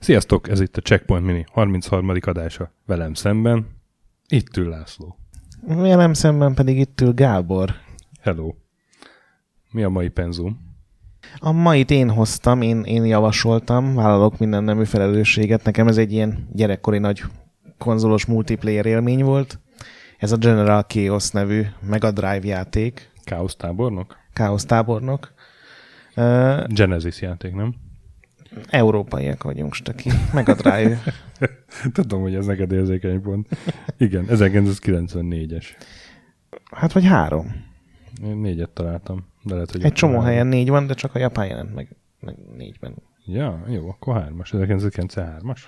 Sziasztok, ez itt a Checkpoint Mini 33. adása velem szemben. Itt ül László. Velem szemben pedig itt ül Gábor. Hello. Mi a mai penzum? A mait én hoztam, én, én javasoltam, vállalok minden nemű felelősséget. Nekem ez egy ilyen gyerekkori nagy konzolos multiplayer élmény volt. Ez a General Chaos nevű Mega Drive játék. Chaos tábornok? Chaos tábornok. Uh, Genesis játék, nem? Európaiak vagyunk, stöki. Mega Drive. Tudom, hogy ez neked érzékeny pont. Igen, 1994-es. Hát vagy három. Én négyet találtam. De lehet, hogy Egy csomó helyen négy van, de csak a japán jelent meg, meg négyben. Ja, jó, akkor hármas. 1993-as?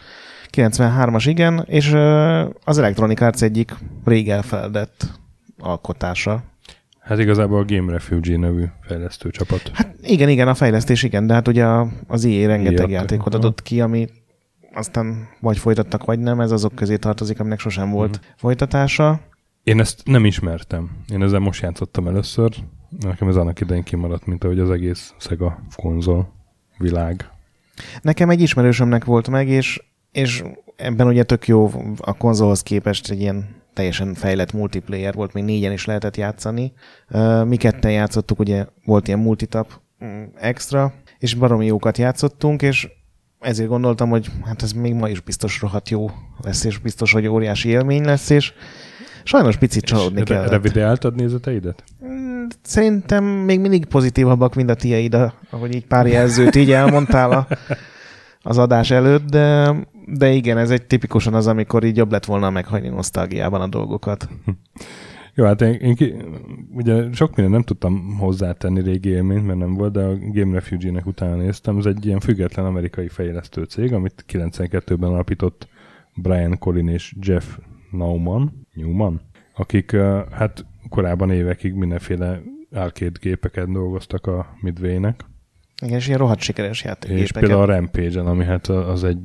93-as, igen, és az Electronic Arts egyik rég elfeledett alkotása. Hát igazából a Game Refugee nevű fejlesztő csapat. Hát igen, igen, a fejlesztés igen, de hát ugye az EA rengeteg játékot adott ki, ami aztán vagy folytattak, vagy nem, ez azok közé tartozik, aminek sosem volt uh-huh. folytatása. Én ezt nem ismertem. Én ezzel most játszottam először. Nekem ez annak idején kimaradt, mint ahogy az egész Sega konzol világ. Nekem egy ismerősömnek volt meg, és, és ebben ugye tök jó a konzolhoz képest egy ilyen teljesen fejlett multiplayer volt, még négyen is lehetett játszani. Mi ketten játszottuk, ugye volt ilyen multitap mm, extra, és baromi jókat játszottunk, és ezért gondoltam, hogy hát ez még ma is biztos rohadt jó lesz, és biztos, hogy óriási élmény lesz, és sajnos picit csalódni kell. Revideáltad nézeteidet? Mm, szerintem még mindig pozitívabbak, mint a tieid, ahogy így pár jelzőt így elmondtál a, az adás előtt, de, de igen, ez egy tipikusan az, amikor így jobb lett volna meghagyni nosztalgiában a dolgokat. Jó, hát én, én ki, ugye sok minden nem tudtam hozzátenni régi élményt, mert nem volt, de a Game Refugee-nek utána néztem. Ez egy ilyen független amerikai fejlesztő cég, amit 92-ben alapított Brian Collin és Jeff Nauman, Newman, akik hát korábban évekig mindenféle arcade gépeket dolgoztak a Midway-nek. Igen, és ilyen rohadt sikeres játék. És például a Rampage-en, ami hát az egy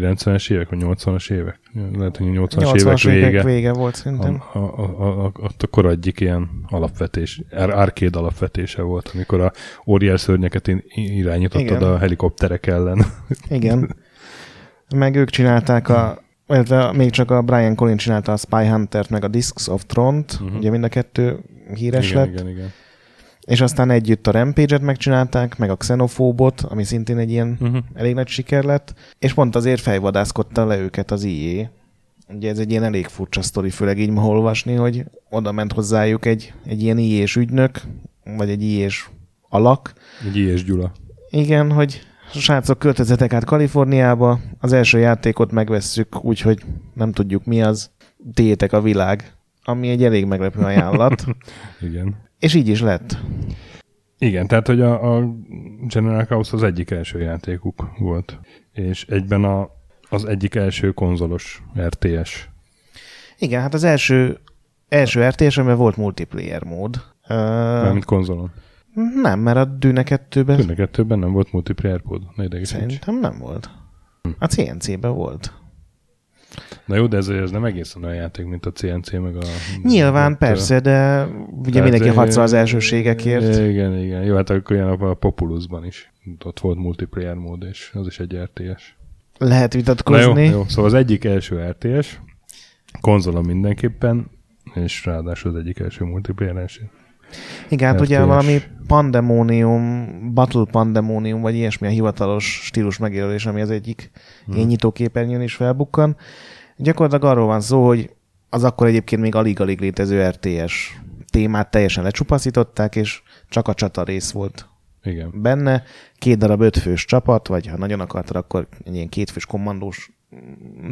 90-es évek, vagy 80-as évek? Lehet, hogy 80-as, 80 évek vége. vége volt szerintem. A, a, a, a, a kor egyik ilyen alapvetés, arcade alapvetése volt, amikor a óriás szörnyeket irányítottad Igen. a helikopterek ellen. Igen. Meg ők csinálták a illetve még csak a Brian Collins csinálta a Spy Hunter-t, meg a Discs of Tron-t, uh-huh. ugye mind a kettő híres igen, lett. Igen, igen. És aztán együtt a Rampage-et megcsinálták, meg a Xenofóbot, ami szintén egy ilyen uh-huh. elég nagy siker lett, és pont azért fejvadászkodta le őket az IE. Ugye ez egy ilyen elég furcsa sztori, főleg így ma olvasni, hogy oda ment hozzájuk egy, egy ilyen IE-s ügynök, vagy egy IE-s alak. Egy IE-s Gyula. Igen, hogy srácok, költözetek át Kaliforniába, az első játékot megvesszük, úgyhogy nem tudjuk mi az, tétek a világ, ami egy elég meglepő ajánlat. Igen. És így is lett. Igen, tehát hogy a, a General Chaos az egyik első játékuk volt, és egyben a, az egyik első konzolos RTS. Igen, hát az első, első RTS, amiben volt multiplayer mód. Mármint konzolon. Nem, mert a Dűne 2-ben... Dűne 2-ben nem volt multiplayer mód. Szerintem nem volt. A CNC-ben volt. Na jó, de ez, ez nem egészen olyan játék, mint a CNC, meg a... Nyilván, a, persze, de ugye mindenki harcol az elsőségekért. Igen, igen. Jó, hát akkor ilyen a Populusban is. Ott volt multiplayer mód, és az is egy RTS. Lehet vitatkozni. Na jó, jó, szóval az egyik első RTS, konzolon mindenképpen, és ráadásul az egyik első multiplayer első. Igen, hát ugye valami pandemónium, Battle Pandemonium, vagy ilyesmi a hivatalos stílus megjelölés, ami az egyik hmm. ilyen nyitóképernyőn is felbukkan. Gyakorlatilag arról van szó, hogy az akkor egyébként még alig-alig létező RTS témát teljesen lecsupaszították, és csak a csata rész volt Igen. benne. Két darab ötfős csapat, vagy ha nagyon akartad, akkor egy ilyen kétfős kommandós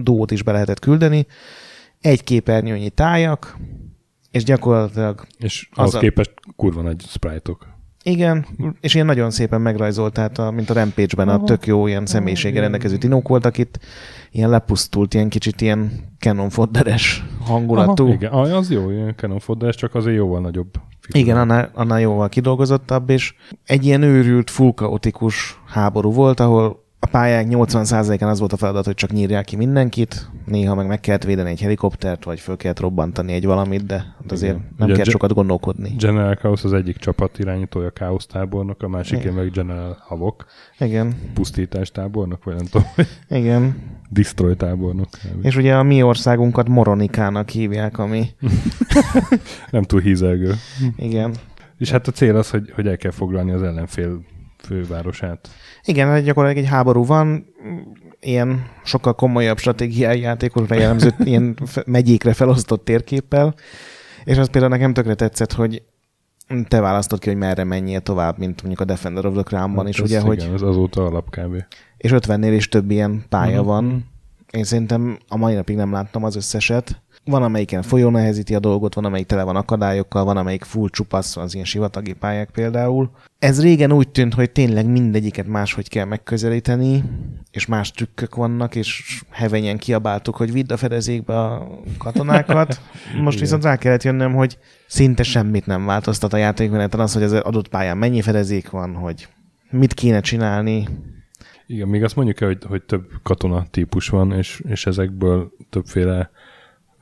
dót is be lehetett küldeni. Egy képernyőnyi tájak, és gyakorlatilag... És az a... képest kurva nagy sprite-ok. Igen, és ilyen nagyon szépen megrajzolt, tehát a, mint a Rampage-ben a tök jó ilyen személyisége rendelkező dinók voltak itt, ilyen lepusztult, ilyen kicsit ilyen Canon fodderes hangulatú. Aha, igen, az jó, ilyen Canon fodderes, csak azért jóval nagyobb. Figura. Igen, annál, annál jóval kidolgozottabb, és egy ilyen őrült, full háború volt, ahol a pályák 80%-án az volt a feladat, hogy csak nyírják ki mindenkit, néha meg meg kellett védeni egy helikoptert, vagy föl kellett robbantani egy valamit, de hát azért Igen. nem Ugye kell sokat gondolkodni. General Chaos az egyik csapat irányítója Chaos tábornok, a másik meg General Havok, Igen, pusztítás tábornok, vagy nem tudom, igen. destroy tábornok. És ugye a mi országunkat Moronikának hívják, ami Nem túl hízelgő. igen. És hát a cél az, hogy, hogy el kell foglalni az ellenfél fővárosát. Igen, gyakorlatilag egy háború van, ilyen sokkal komolyabb stratégiai játékokra jellemző, ilyen megyékre felosztott térképpel, és az például nekem tökre tetszett, hogy te választod ki, hogy merre menjél tovább, mint mondjuk a Defender of the Crown-ban is, Hát ez ugye, hogy igen, ez azóta alap kb. és 50-nél is több ilyen pálya Mhm. van. Én szerintem a mai napig nem láttam az összeset. Van, amelyiken folyó nehezíti a dolgot, van, amelyik tele van akadályokkal, van, amelyik full csupasz, az ilyen sivatagi pályák például. Ez régen úgy tűnt, hogy tényleg mindegyiket máshogy kell megközelíteni, és más trükkök vannak, és hevenyen kiabáltuk, hogy vidd a fedezékbe a katonákat. Most viszont rá kellett jönnöm, hogy szinte semmit nem változtat a játékmeneten az, hogy az adott pályán mennyi fedezék van, hogy mit kéne csinálni, Igen, még azt mondjuk el, hogy, hogy több katona típus van, és, és ezekből többféle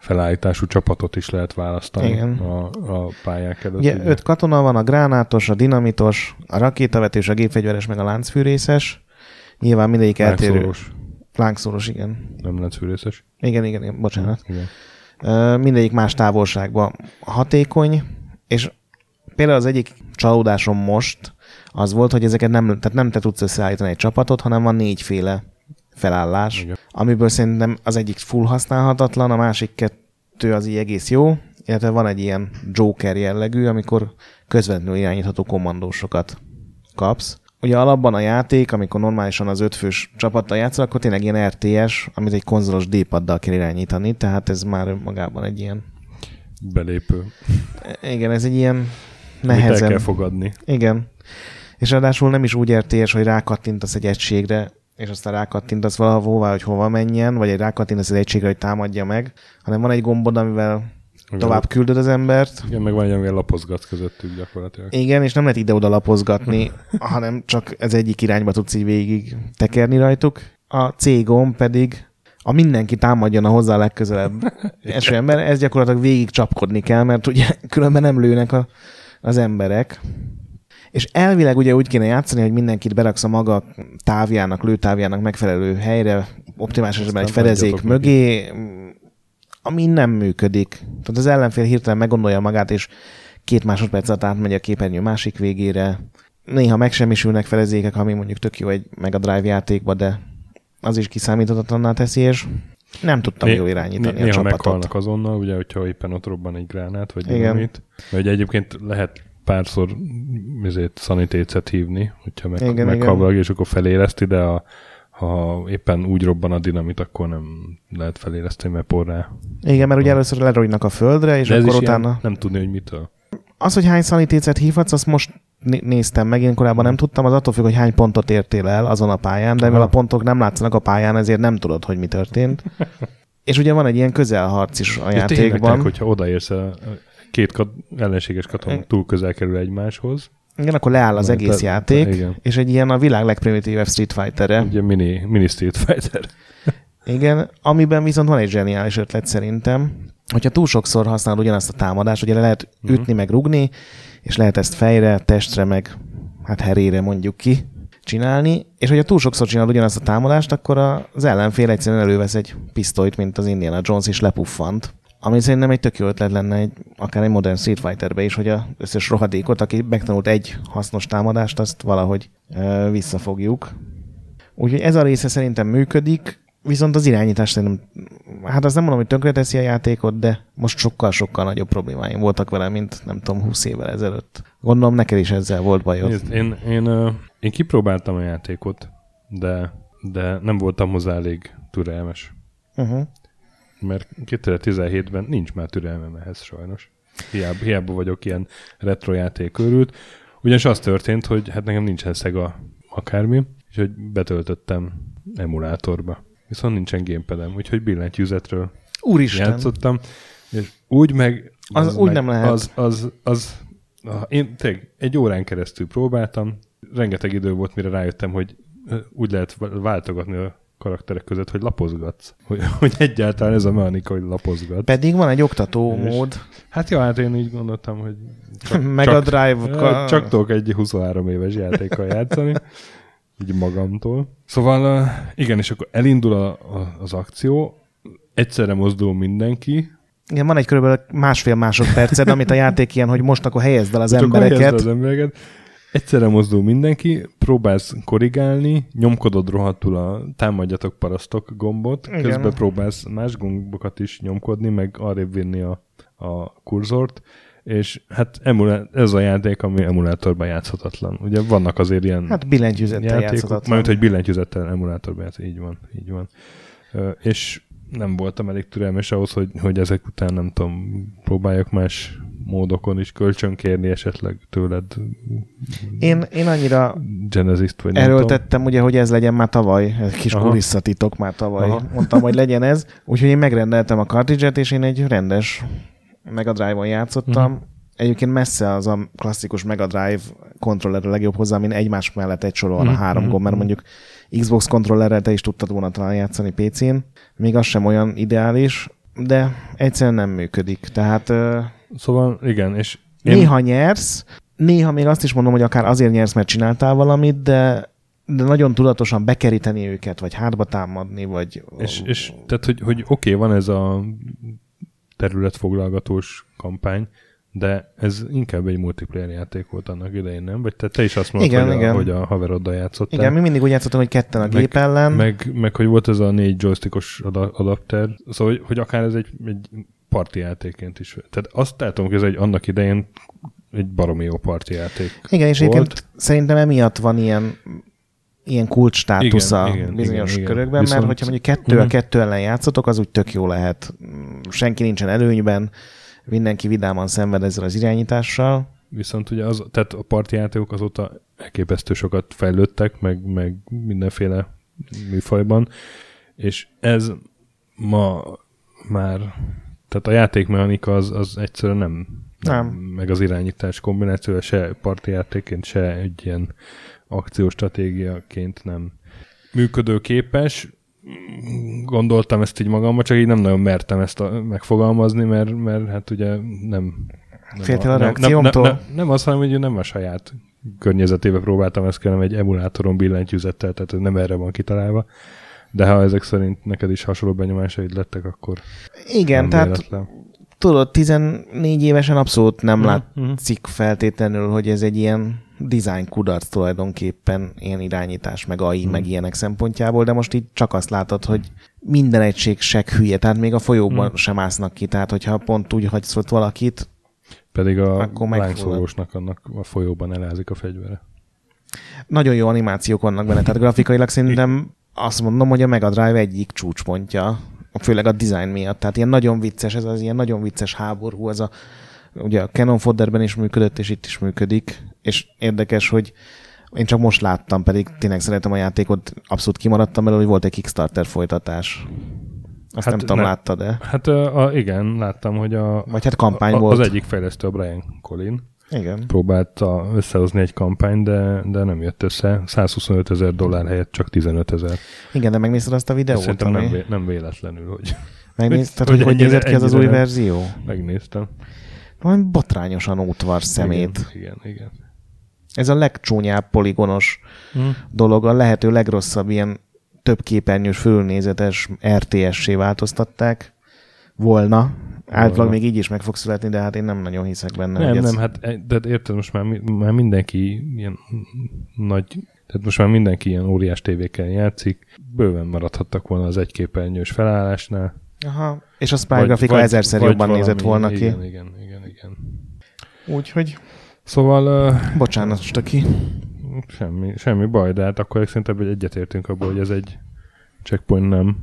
felállítású csapatot is lehet választani Igen. a, a pályák előtt. Ugye öt katona van, a gránátos, a dinamitos, a rakétavetős, a gépfegyveres, meg a láncfűrészes. Nyilván mindegyik eltérő. Lángszórós, Lángszóros, igen. nem láncfűrészes. Igen, igen, igen, bocsánat. Igen. Mindegyik más távolságban hatékony, és például az egyik csalódásom most az volt, hogy ezeket nem, tehát nem te tudsz összeállítani egy csapatot, hanem van négyféle felállás, Igen. amiből szerintem az egyik full használhatatlan, a másik kettő az így egész jó, illetve van egy ilyen Joker jellegű, amikor közvetlenül irányítható kommandósokat kapsz. Ugye alapban a játék, amikor normálisan az ötfős csapattal játszol, akkor tényleg ilyen RTS, amit egy konzolos D-paddal kell irányítani, tehát ez már magában egy ilyen... Belépő. Igen, ez egy ilyen Amit el nehezen... kell fogadni. Igen. És ráadásul nem is úgy RTS, hogy rákattintasz egy egységre, és aztán rákattintasz valahová, hogy hova menjen, vagy egy rákattintasz egy egységre, hogy támadja meg, hanem van egy gombod, amivel tovább küldöd az embert. Igen, meg van egy, amivel lapozgatsz közöttük gyakorlatilag. Igen, és nem lehet ide-oda lapozgatni, hanem csak ez egyik irányba tudsz így végig tekerni rajtuk. A C gomb pedig a mindenki támadjon a hozzá legközelebb eső ember, ez gyakorlatilag végig csapkodni kell, mert ugye különben nem lőnek a, az emberek. És elvileg ugye úgy kéne játszani, hogy mindenkit beraksz a maga távjának, lőtávjának megfelelő helyre, optimális esetben egy fedezék mögé, ami nem működik. Tehát az ellenfél hirtelen meggondolja magát, és két másodperc alatt átmegy a képernyő másik végére. Néha megsemmisülnek fedezékek, ami mondjuk tök jó egy Mega Drive játékba, de az is kiszámíthatatlanná teszi, és nem tudtam Né- jól irányítani né- a Néha csapatot. meghalnak azonnal, ugye, hogyha éppen ott robban egy gránát, vagy dinamit. Vagy egyébként lehet párszor ezért szanitécet hívni, hogyha meg, Igen, valaki, és akkor feléleszti, de a, ha éppen úgy robban a dinamit, akkor nem lehet feléleszteni, mert porrá. Igen, mert ugye először lerogynak a földre, és De akkor utána... ilyen, nem tudni, hogy mitől. Az, hogy hány szanitécet hívhatsz, azt most né- néztem meg, én korábban nem tudtam, az attól függ, hogy hány pontot értél el azon a pályán, de mivel a pontok nem látszanak a pályán, ezért nem tudod, hogy mi történt. És ugye van egy ilyen közelharc is a tényleg, játékban. tényleg, hogyha odaérsz, két kat, ellenséges katona túl közel kerül egymáshoz. Igen, akkor leáll az Mert egész te- játék, te- igen. és egy ilyen a világ legprimitívebb Street Fighter-e. Ugye mini, mini Street Fighter. Igen, amiben viszont van egy zseniális ötlet szerintem, hogyha túl sokszor használod ugyanazt a támadást, ugye le lehet Mhm. ütni, meg rugni, és lehet ezt fejre, testre, meg hát herére mondjuk ki csinálni, és hogyha túl sokszor csinálod ugyanazt a támadást, akkor az ellenfél egyszerűen elővesz egy pisztolyt, mint az Indiana Jones is lepuffant. Ami szerintem egy tök jó ötlet lenne egy, akár egy modern Street Fighterbe is, hogy az összes rohadékot, aki megtanult egy hasznos támadást, azt valahogy ö, visszafogjuk. Úgyhogy ez a része szerintem működik, viszont az irányítás szerintem, hát azt nem mondom, hogy tönkreteszi a játékot, de most sokkal-sokkal nagyobb problémáim voltak vele, mint nem tudom, 20 évvel ezelőtt. Gondolom neked is ezzel volt bajod. Nézd, én, én, én kipróbáltam a játékot, de, de nem voltam hozzá elég türelmes. Uh-huh. Mert 2017-ben nincs már türelmem ehhez sajnos. Hiába, hiába vagyok ilyen retro játékörült. Ugyanis az történt, hogy hát nekem nincsen Sega akármi, és hogy betöltöttem emulátorba. Viszont nincsen gamepadem, úgyhogy billentyűzetről Úristen! játszottam, és úgy meg... Az úgy meg, nem lehet. Az, az, az, az én tényleg egy órán keresztül próbáltam, rengeteg idő volt, mire rájöttem, hogy úgy lehet váltogatni a karakterek között, hogy lapozgatsz. Hogy, hogy egyáltalán ez a mechanika, hogy lapozgatsz. Pedig van egy oktató és, mód. Hát jó, hát én így gondoltam, hogy csak, Mega csak, Drive. Csak, csak tudok egy 23 éves játékkal játszani. így magamtól. Szóval igen, és akkor elindul a, a, az akció, egyszerre mozdul mindenki, igen, van egy körülbelül másfél másodperced, amit a játék ilyen, hogy most akkor helyezd el az Csak embereket. az embereket. Egyszerre mozdul mindenki, próbálsz korrigálni, nyomkodod rohadtul a támadjatok parasztok gombot, Igen. közben próbálsz más gombokat is nyomkodni, meg arrébb vinni a, a kurzort, és hát emulá- ez a játék, ami emulátorban játszhatatlan. Ugye vannak azért ilyen Hát billentyűzettel játszhatatlan. Majd, hogy billentyűzettel emulátorban játsz, így van, így van. És nem voltam elég türelmes ahhoz, hogy, hogy ezek után nem tudom, próbáljak más módokon is kölcsönkérni esetleg tőled. Én, én annyira Genesis-t, vagy erről tettem, ugye, hogy ez legyen már tavaly, ez kis Aha. kulisszatitok már tavaly. Aha. Mondtam, hogy legyen ez. Úgyhogy én megrendeltem a cartridge és én egy rendes Mega Drive-on játszottam. Uh-huh. Egyébként messze az a klasszikus Mega Drive kontroller a legjobb hozzá, mint egymás mellett egy soron uh-huh. a három gomb, mert mondjuk Xbox kontrollerrel te is tudtad volna talán játszani PC-n. Még az sem olyan ideális, de egyszerűen nem működik. Tehát Szóval igen, és én... Néha nyersz, néha még azt is mondom, hogy akár azért nyersz, mert csináltál valamit, de de nagyon tudatosan bekeríteni őket, vagy hátba támadni, vagy... És, és tehát, hogy, hogy oké, okay, van ez a területfoglalgatós kampány, de ez inkább egy multiplayer játék volt annak idején, nem? Vagy te, te is azt mondtad, igen, hogy, igen. A, hogy a haveroddal játszottál. Igen, mi mindig úgy játszottunk, hogy ketten a meg, gép ellen. Meg, meg, hogy volt ez a négy joystickos adapter, szóval, hogy, hogy akár ez egy, egy parti játéként is. Tehát azt látom, hogy ez egy annak idején egy baromi jó parti játék Igen, és volt. egyébként szerintem emiatt van ilyen ilyen kulcs státusza igen, igen, bizonyos igen, körökben, igen. Viszont... mert hogyha mondjuk kettő a kettő ellen játszotok, az úgy tök jó lehet. Senki nincsen előnyben, mindenki vidáman szenved ezzel az irányítással. Viszont ugye az, tehát a parti játékok azóta elképesztő sokat fejlődtek, meg, meg mindenféle műfajban, és ez ma már tehát a játékmechanika az, az egyszerűen nem, nem, meg az irányítás kombinációja se parti játékként, se egy ilyen akciós stratégiaként nem működőképes. Gondoltam ezt így magamban, csak így nem nagyon mertem ezt a, megfogalmazni, mert, mert hát ugye nem... nem a, a nem, nem, nem, nem, nem az, hanem hogy nem a saját környezetébe próbáltam ezt, hanem egy emulátoron billentyűzettel, tehát nem erre van kitalálva. De ha ezek szerint neked is hasonló benyomásaid lettek, akkor Igen, tehát véletlen. tudod, 14 évesen abszolút nem mm, látszik mm. feltétlenül, hogy ez egy ilyen design kudarc tulajdonképpen, ilyen irányítás, meg AI, mm. meg ilyenek szempontjából, de most így csak azt látod, hogy minden egység seg hülye, tehát még a folyóban mm. sem másznak ki, tehát hogyha pont úgy hagysz ott valakit, pedig a lángszólósnak annak a folyóban elázik a fegyvere. Nagyon jó animációk vannak benne, tehát grafikailag szerintem azt mondom, hogy a Mega Drive egyik csúcspontja, főleg a design miatt. Tehát ilyen nagyon vicces, ez az ilyen nagyon vicces háború, ez a, ugye a Canon Fodderben is működött, és itt is működik, és érdekes, hogy én csak most láttam, pedig tényleg szeretem a játékot, abszolút kimaradtam belőle, hogy volt egy Kickstarter folytatás. Azt hát nem tudom, láttad-e? Hát a, igen, láttam, hogy a, Vagy hát kampány a, volt. Az egyik fejlesztő, a Brian Colin, igen. próbálta összehozni egy kampány, de, de nem jött össze. 125 ezer dollár helyett csak 15 ezer. Igen, de megnézted azt a videót? Szerintem ami... nem, vé, nem véletlenül, hogy... Megnézted, hogy, hogy, hogy nézett ki az az új verzió? Megnéztem. Valami botrányosan útvar szemét. Igen, igen, igen. Ez a legcsúnyább poligonos hmm. dolog, a lehető legrosszabb ilyen több képernyős fölnézetes RTS-sé változtatták volna, Általában még így is meg fog születni, de hát én nem nagyon hiszek benne. Nem, nem, ez... hát de érted, most már, már mindenki ilyen nagy, tehát most már mindenki ilyen óriás tévékkel játszik, bőven maradhattak volna az egyképernyős felállásnál. Aha, és a Spy grafika ezerszer jobban valami, nézett volna igen, ki. Igen, igen, igen, igen. Úgyhogy... Szóval... Uh, Bocsánat, Stöki. Semmi, semmi baj, de hát akkor szerintem egyetértünk abból, hogy ez egy checkpoint nem.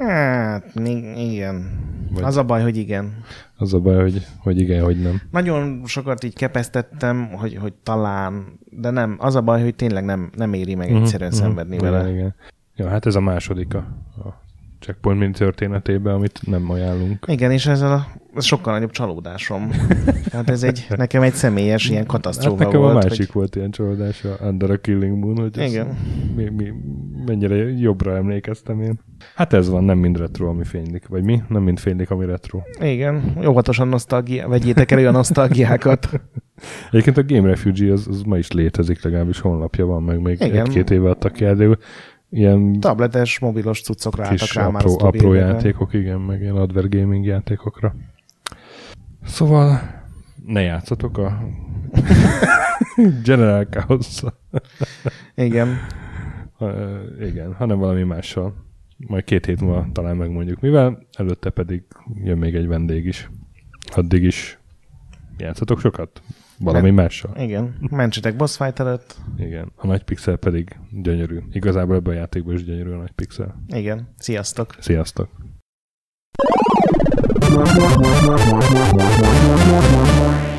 Hát, igen. Vagy az a baj, hogy igen. Az a baj, hogy, hogy igen, hogy nem. Nagyon sokat így kepesztettem, hogy, hogy talán, de nem. Az a baj, hogy tényleg nem, nem éri meg uh-huh, egyszerűen uh-huh, szenvedni igen, vele. Igen. Ja, hát ez a második a Checkpoint Mini történetében, amit nem ajánlunk. Igen, és ezzel a ez sokkal nagyobb csalódásom. Tehát ez egy, nekem egy személyes ilyen katasztrófa hát nekem volt. a másik hogy... volt ilyen csalódás, a Under a Killing Moon, hogy Igen. Mi, mi, mennyire jobbra emlékeztem én. Hát ez van, nem mind retro, ami fénylik. Vagy mi? Nem mind fénylik, ami retro. Igen, óvatosan nosztalgia, vegyétek elő a nosztalgiákat. Egyébként a Game Refugee az, az ma is létezik, legalábbis honlapja van, meg még egy-két éve adtak ki, de ilyen tabletes, mobilos cuccokra álltak rá már apró, apró játékok, igen, meg ilyen adver gaming játékokra. Szóval ne játszatok a General chaos Igen. Ha, igen, hanem valami mással. Majd két hét múlva talán megmondjuk mivel, előtte pedig jön még egy vendég is. Addig is játszatok sokat? Valami Men- mással? Igen. Mentsetek boss fight előtt. Igen. A nagy pixel pedig gyönyörű. Igazából ebben a játékban is gyönyörű a nagy pixel. Igen. Sziasztok. Sziasztok. You.